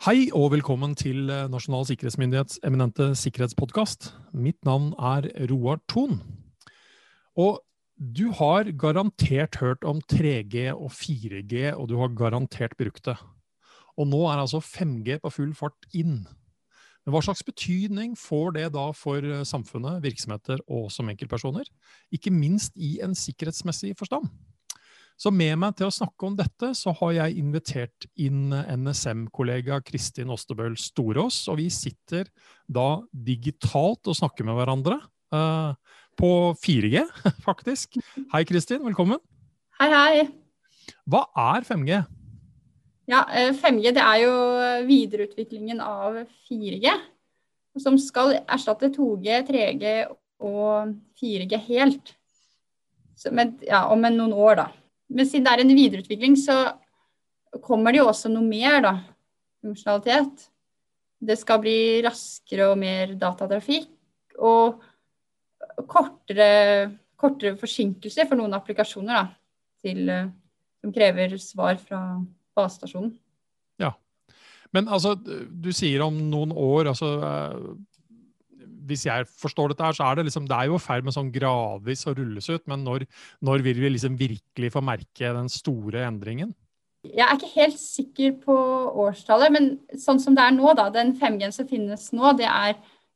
Hei og velkommen til eh, Nasjonal sikkerhetsmyndighets eminente sikkerhetspodkast. Mitt navn er Roar Thon. Og du har garantert hørt om 3G og 4G, og du har garantert brukt det. Og nå er altså 5G på full fart inn. Men hva slags betydning får det da for eh, samfunnet, virksomheter og som enkeltpersoner? Ikke minst i en sikkerhetsmessig forstand. Så med meg til å snakke om dette, så har jeg invitert inn NSM-kollega Kristin Ostebøl Storås. Og vi sitter da digitalt og snakker med hverandre. Uh, på 4G, faktisk. Hei, Kristin. Velkommen. Hei, hei. Hva er 5G? Ja, 5G eh, det er jo videreutviklingen av 4G. Som skal erstatte 2G, 3G og 4G helt. Med, ja, om noen år, da. Men siden det er en videreutvikling, så kommer det jo også noe mer, da. Funksjonalitet. Det skal bli raskere og mer datatrafikk. Og kortere, kortere forsinkelser for noen applikasjoner da, til, som krever svar fra basestasjonen. Ja. Men altså, du sier om noen år. altså hvis jeg forstår dette her, så er det liksom, det er jo i ferd med sånn gradvis å rulles ut. Men når, når vil vi liksom virkelig få merke den store endringen? Jeg er ikke helt sikker på årstallet, men sånn som det er nå, da, den 5G-en som finnes nå, det er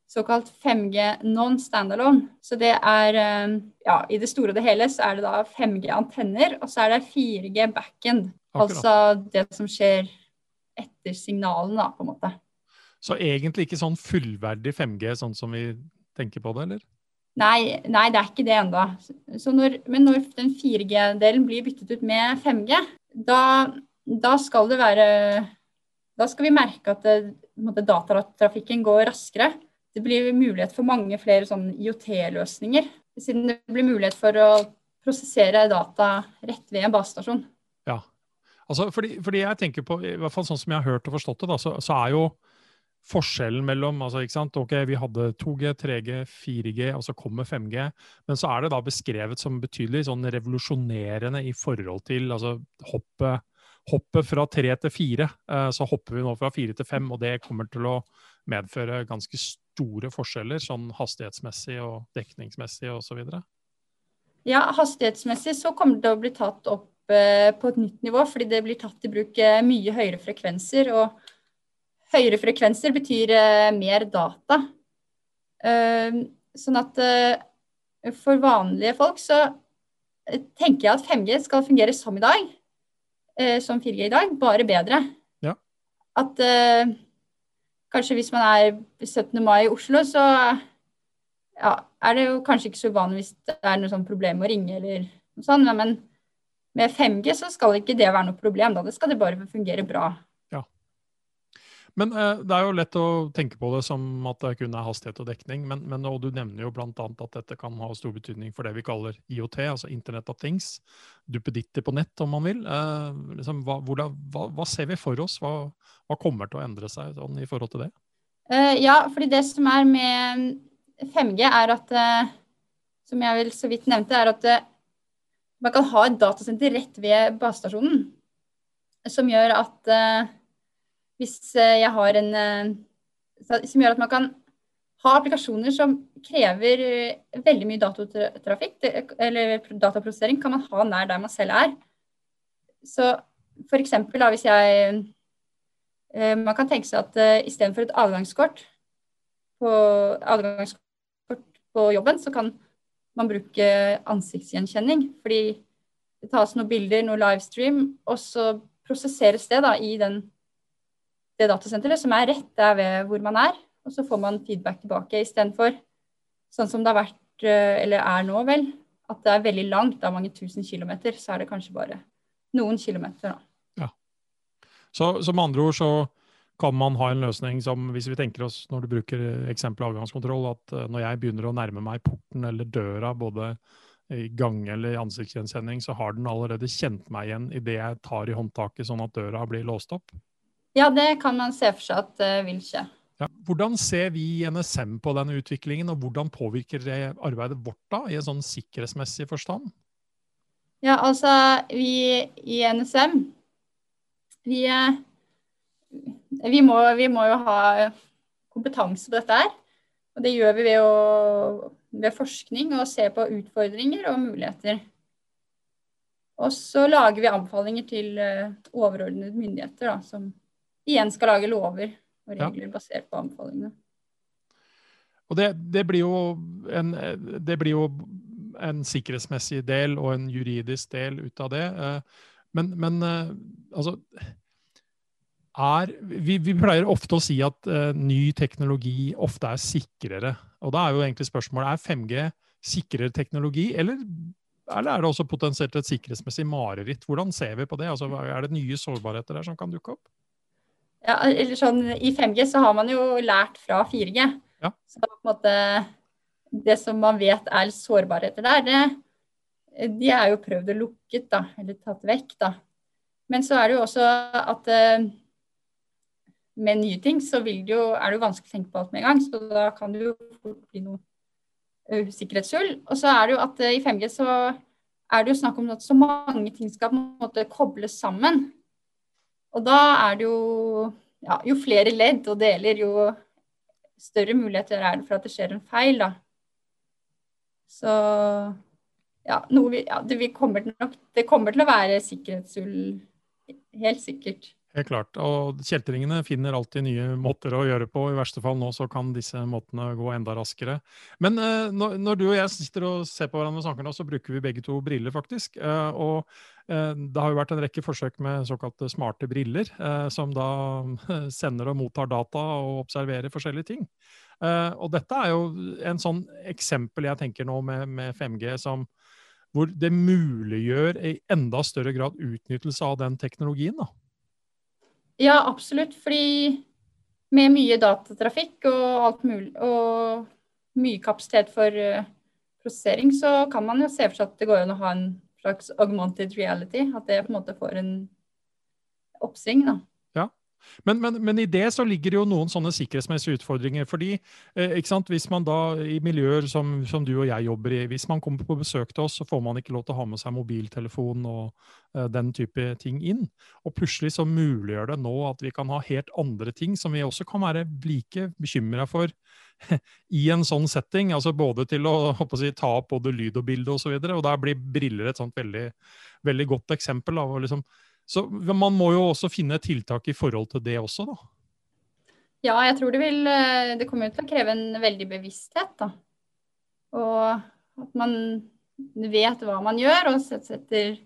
såkalt 5G non-standalone. Så det er eh, Ja, i det store og det hele så er det da 5G-antenner, og så er det 4G backend. Altså det som skjer etter signalen, da, på en måte. Så egentlig ikke sånn fullverdig 5G, sånn som vi tenker på det, eller? Nei, nei det er ikke det ennå. Men når den 4G-delen blir byttet ut med 5G, da, da, skal det være Da skal vi merke at det, datatrafikken går raskere. Det blir mulighet for mange flere sånn IOT-løsninger. Siden det blir mulighet for å prosessere data rett ved en basestasjon. Ja, altså fordi, fordi, jeg tenker på, i hvert fall sånn som jeg har hørt og forstått det, da, så, så er jo forskjellen mellom altså, ikke sant? Ok, Vi hadde 2G, 3G, 4G, og så kommer 5G. Men så er det da beskrevet som betydelig sånn revolusjonerende i forhold til altså, hoppet, hoppet fra 3 til 4. Eh, så hopper vi nå fra 4 til 5, og det kommer til å medføre ganske store forskjeller sånn hastighetsmessig og dekningsmessig osv. Ja, hastighetsmessig så kommer det til å bli tatt opp eh, på et nytt nivå, fordi det blir tatt i bruk eh, mye høyere frekvenser. og høyere frekvenser betyr uh, mer data. Uh, sånn at uh, for vanlige folk så tenker jeg at 5G skal fungere som i dag. som 4G i dag, bare bedre. Ja. At kanskje hvis man er 17. mai i Oslo, så ja, er det jo kanskje ikke så uvanlig hvis det er noe sånn problem med å ringe eller noe sånt. Men med 5G så skal ikke det være noe problem. Da det skal det bare fungere bra. Men eh, Det er jo lett å tenke på det som at det kun er hastighet og dekning. Men, men og du nevner jo bl.a. at dette kan ha stor betydning for det vi kaller IOT, altså Internet of Things. Duppeditter på nett, om man vil. Eh, liksom, hva, hvordan, hva, hva, ser vi for oss? Hva, hva, kommer til å endre seg sånn, i forhold til det? Uh, ja, fordi det som er med 5G, er at uh, Som jeg vel så vidt nevnte, er at uh, man kan ha et datasenter rett ved basestasjonen. Som gjør at hvis eh, jeg har en eh, Som gjør at man kan ha applikasjoner som krever eh, veldig mye datatrafikk, eller dataprosessering, kan man ha nær der man selv er. Så eksempel hvis jeg Man kan tenke seg at istedenfor et adgangskort på, adgangskort på jobben, så kan man bruke ansiktsgjenkjenning. Fordi det tas noen bilder, noe livestream, og så prosesseres det da i den det datasenteret, som er rett der ved hvor man er. Og så får man feedback tilbake istedenfor sånn som det har vært, eh, eller er nå, vel, at det er veldig langt, det er mange tusen kilometer, så er det kanskje bare noen kilometer. Da. Ja. Så, så med andre ord så kan man ha en løsning som, hvis vi tenker oss når du bruker eksempel avgangskontroll, at uh, når jeg begynner å nærme meg porten eller døra, både i gange eller i ansiktsgjenkjenning, så har den allerede kjent meg igjen idet jeg tar i håndtaket, sånn at døra blir låst opp? Ja, det kan man se for seg at det vil skje. Ja. Hvordan ser vi i NSM på denne utviklingen, og hvordan påvirker det arbeidet vårt da, i en sånn sikkerhetsmessig forstand? Ja, altså vi i NSM vi, vi må, vi må jo ha kompetanse på dette her. Og det gjør vi ved, å, ved forskning og se på utfordringer og muligheter. Og så lager vi anbefalinger til uh, overordnede myndigheter, da, som igjen skal lage lover og regler ja. basert på anbefalingene. Og det, det, blir jo en, det blir jo en sikkerhetsmessig del og en juridisk del ut av det. Eh, men, men eh, altså er, vi, vi, pleier ofte å si at uh, ny teknologi ofte er sikrere. Og da er jo egentlig spørsmålet er 5G sikrere teknologi, eller, eller er det også potensielt et sikkerhetsmessig mareritt? Hvordan ser vi på det? Altså, er det nye sårbarheter der som kan dukke opp? Ja, eller sånn, I 5G så har man jo lært fra 4G. Ja. Så på en måte, det som man vet er sårbarheter der, det, de er jo prøvd og lukket, da, eller tatt vekk. da. Men så er det jo også at uh, med nye ting, så det jo, er det jo vanskelig å tenke på alt med en gang. Så da kan det jo fort bli noe sikkerhetshull. Og så er det jo at i 5G så er det jo snakk om at så mange ting skal på en måte kobles sammen. Og da er det jo ja, Jo flere ledd og deler, jo større muligheter er det for at det skjer en feil, da. Så ja, vi, ja det, kommer nok, det kommer til å være sikkerhetshull, helt sikkert. Helt klart. Og kjeltringene finner alltid nye måter å gjøre på. I verste fall nå så kan disse måtene gå enda raskere. Men uh, når, når, du og jeg sitter og ser på hverandre og snakker nå, så bruker vi begge to briller, faktisk. Uh, og uh, det har jo vært en rekke forsøk med såkalte smarte briller, som da sender og mottar data og observerer forskjellige ting. og dette er jo en sånn eksempel jeg tenker nå med, med 5G som hvor det muliggjør i enda større grad utnyttelse av den teknologien. da. Ja, absolutt. Fordi med mye datatrafikk og alt mulig, og mye kapasitet for uh, prosessering, så kan man jo se for seg at det går an å ha en slags augmented reality. At det på en måte får en oppsving. da. Men, men, men, i det så ligger det jo noen sånne sikkerhetsmessige utfordringer. fordi eh, Hvis man da i miljøer som, som, du og jeg jobber i, hvis man kommer på besøk til oss, så får man ikke lov til å ha med seg mobiltelefon og eh, den type ting inn. Og plutselig så muliggjør det nå at vi kan ha helt andre ting som vi også kan være like bekymra for i en sånn setting. altså Både til å, å si, ta opp både lyd og bilde osv. Og, så og der blir briller et sånt veldig, veldig godt eksempel. av å liksom så man må jo også finne tiltak i forhold til det også, da. Ja, jeg tror det vil eh, Det kommer til å kreve en veldig bevissthet, da. Og at man vet hva man gjør, og setter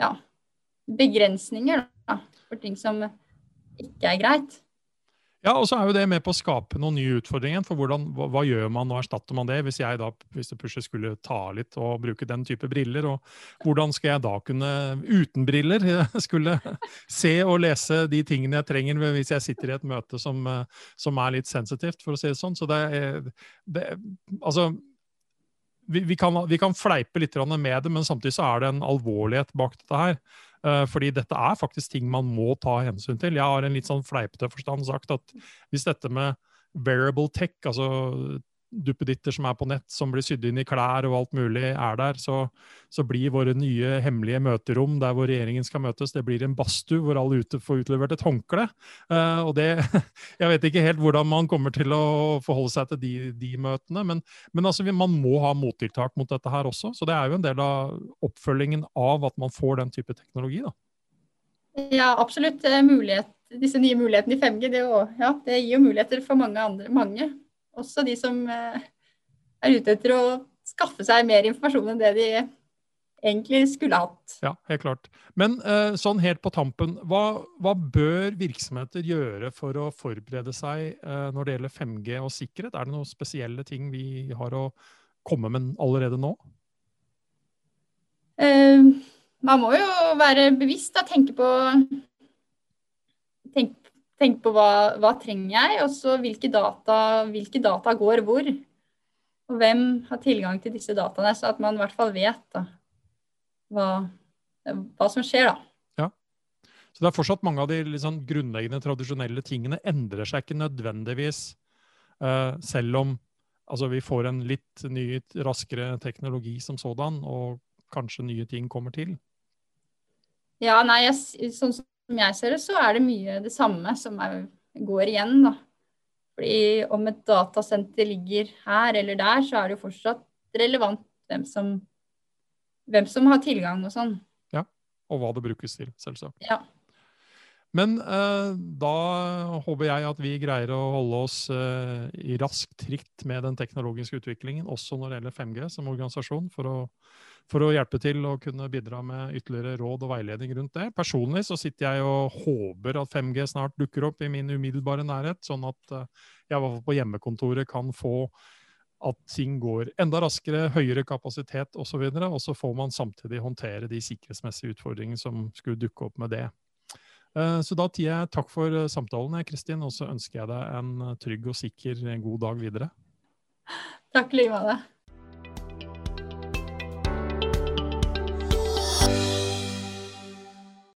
ja, begrensninger da, for ting som ikke er greit. Ja, og så er jo det med på å skape noen nye utfordringer. For hvordan, hva, hva, gjør man, og erstatter man det? Hvis jeg da, hvis det plutselig skulle ta litt og bruke den type briller, og hvordan skal jeg da kunne, uten briller, skulle se og lese de tingene jeg trenger hvis jeg sitter i et møte som, som er litt sensitivt, for å si det sånn. Så det er det, Altså, vi, vi, kan, vi kan fleipe litt med det, men samtidig så er det en alvorlighet bak dette her. Uh, fordi dette er faktisk ting man må ta hensyn til. Jeg har en litt sånn fleipete forstand sagt at hvis dette med variable tech, altså duppeditter som er på nett, som blir sydd inn i klær og alt mulig, er der, så, så, blir våre nye hemmelige møterom der hvor regjeringen skal møtes, det blir en badstue hvor alle ute får utlevert et håndkle. Uh, og det Jeg vet ikke helt hvordan man kommer til å forholde seg til de, de møtene, men, men altså, man må ha mottiltak mot dette her også. Så det er jo en del av oppfølgingen av at man får den type teknologi. da. Ja, absolutt. Mulighet, disse nye mulighetene i 5G det, jo, ja, det gir jo muligheter for mange andre. mange også de som eh, er ute etter å skaffe seg mer informasjon enn det de egentlig skulle hatt. Ja, helt klart. Men eh, sånn helt på tampen, hva, hva, bør virksomheter gjøre for å forberede seg eh, når det gjelder 5G og sikkerhet? Er det noen spesielle ting vi har å komme med allerede nå? Man må jo være bevisst og tenke på tenke på hva, hva trenger jeg, og så hvilke data, hvilke data går hvor. Og hvem har tilgang til disse dataene, så at man i hvert fall vet da, hva, hva, som skjer. da. Ja. Så det er fortsatt mange av de liksom, grunnleggende, tradisjonelle tingene endrer seg ikke nødvendigvis, uh, selv om altså, vi får en litt ny, raskere teknologi som sådan, og kanskje nye ting kommer til. Ja, nei, jeg, sånn som som jeg ser det, så er det mye det samme som er, går igjen, da. Fordi om et datasenter ligger her eller der, så er det jo fortsatt relevant hvem som, hvem som har tilgang og sånn. Ja, og hva det brukes til, selvsagt. Ja. Men eh, da håper jeg at vi greier å holde oss eh, i raskt tritt med den teknologiske utviklingen, også når det gjelder 5G som organisasjon, for å, for å hjelpe til å kunne bidra med ytterligere råd og veiledning rundt det. Personlig så sitter jeg og håper at 5G snart dukker opp i min umiddelbare nærhet, sånn at eh, jeg i hvert fall på hjemmekontoret kan få at ting går enda raskere, høyere kapasitet osv. Og, så og så får man samtidig håndtere de sikkerhetsmessige utfordringene som skulle dukke opp med det. Eh, så da sier jeg takk for eh, samtalen, Kristin, og så ønsker jeg deg en trygg og sikker god dag videre. Takk i like.